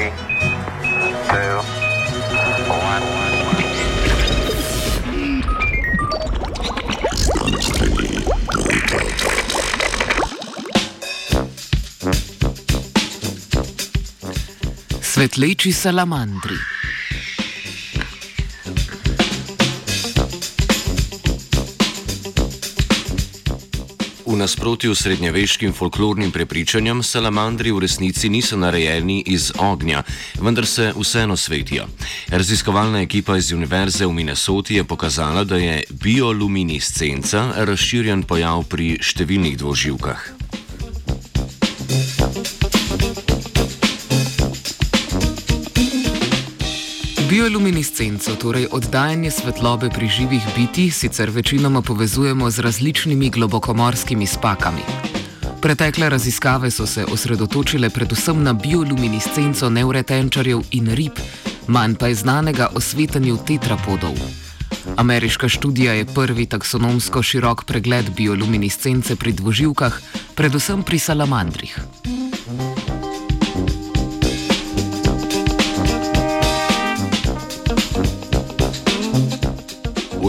Three, two, one. Svetleči salamandri. V nasprotju s srednjeveškim folklornim prepričanjem, salamandri v resnici niso narejeni iz ognja, vendar se vseeno svetijo. Raziskovalna ekipa iz Univerze v Minnesoti je pokazala, da je bioluminiscenca razširjen pojav pri številnih dvoživkah. Bioluminiscenco, torej oddajanje svetlobe pri živih bitih, sicer večinoma povezujemo z različnimi globokomorskimi spakami. Pretekle raziskave so se osredotočile predvsem na bioluminiscenco neuretenčarjev in rib, manj pa je znanega o svetanju tetrapodov. Ameriška študija je prvi taksonomsko širok pregled bioluminiscence pri dvoživkah, predvsem pri salamandrih.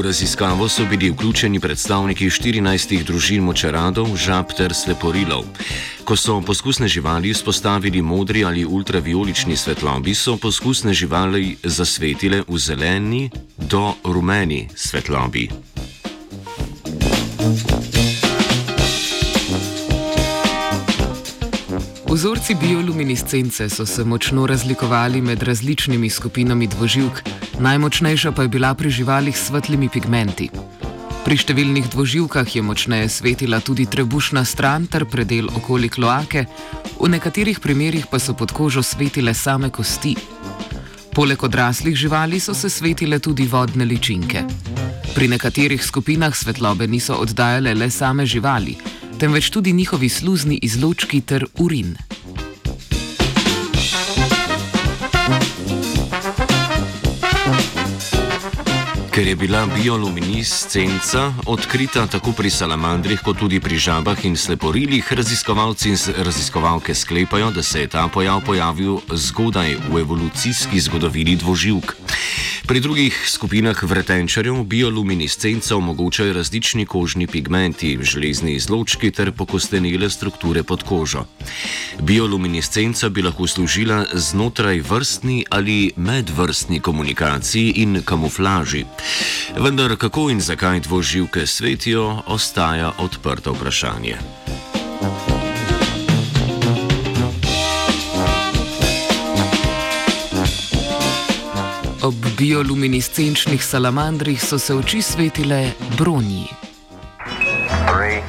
V raziskavo so bili vključeni predstavniki 14 družin močeradov, žab ter sleporilov. Ko so poskusne živali izpostavili modri ali ultraviolični svetlobi, so poskusne živali zasvetile v zeleni do rumeni svetlobi. Vzorci bioluminiscence so se močno razlikovali med različnimi skupinami dvoživk, najmočnejša pa je bila pri živalih s svetlimi pigmenti. Pri številnih dvoživkah je močneje svetila tudi trebušna stran ter predel okoli kloake, v nekaterih primerjih pa so pod kožo svetile same kosti. Poleg odraslih živali so se svetile tudi vodne ličinke. Pri nekaterih skupinah svetlobe niso oddajale le same živali, temveč tudi njihovi sluzni izločki ter urin. Ker je bila bioluminiscenca odkrita tako pri salamandrih, kot tudi pri žabah in sleporilih, raziskovalci in raziskovalke sklepajo, da se je ta pojav pojavil zgodaj v evolucijski zgodovini dvoživk. Pri drugih skupinah vretenčarjev bioluminiscenca omogočajo različni kožni pigmenti, železni izločki ter pokostenele strukture pod kožo. Bioluminiscenca bi lahko služila znotraj vrstni ali medvrstni komunikaciji in kamuflaži. Vendar kako in zakaj dvoživke svetijo, ostaja odprto vprašanje. Ob bioluminiscenčnih salamandrih so se oči svetile bronji. Three,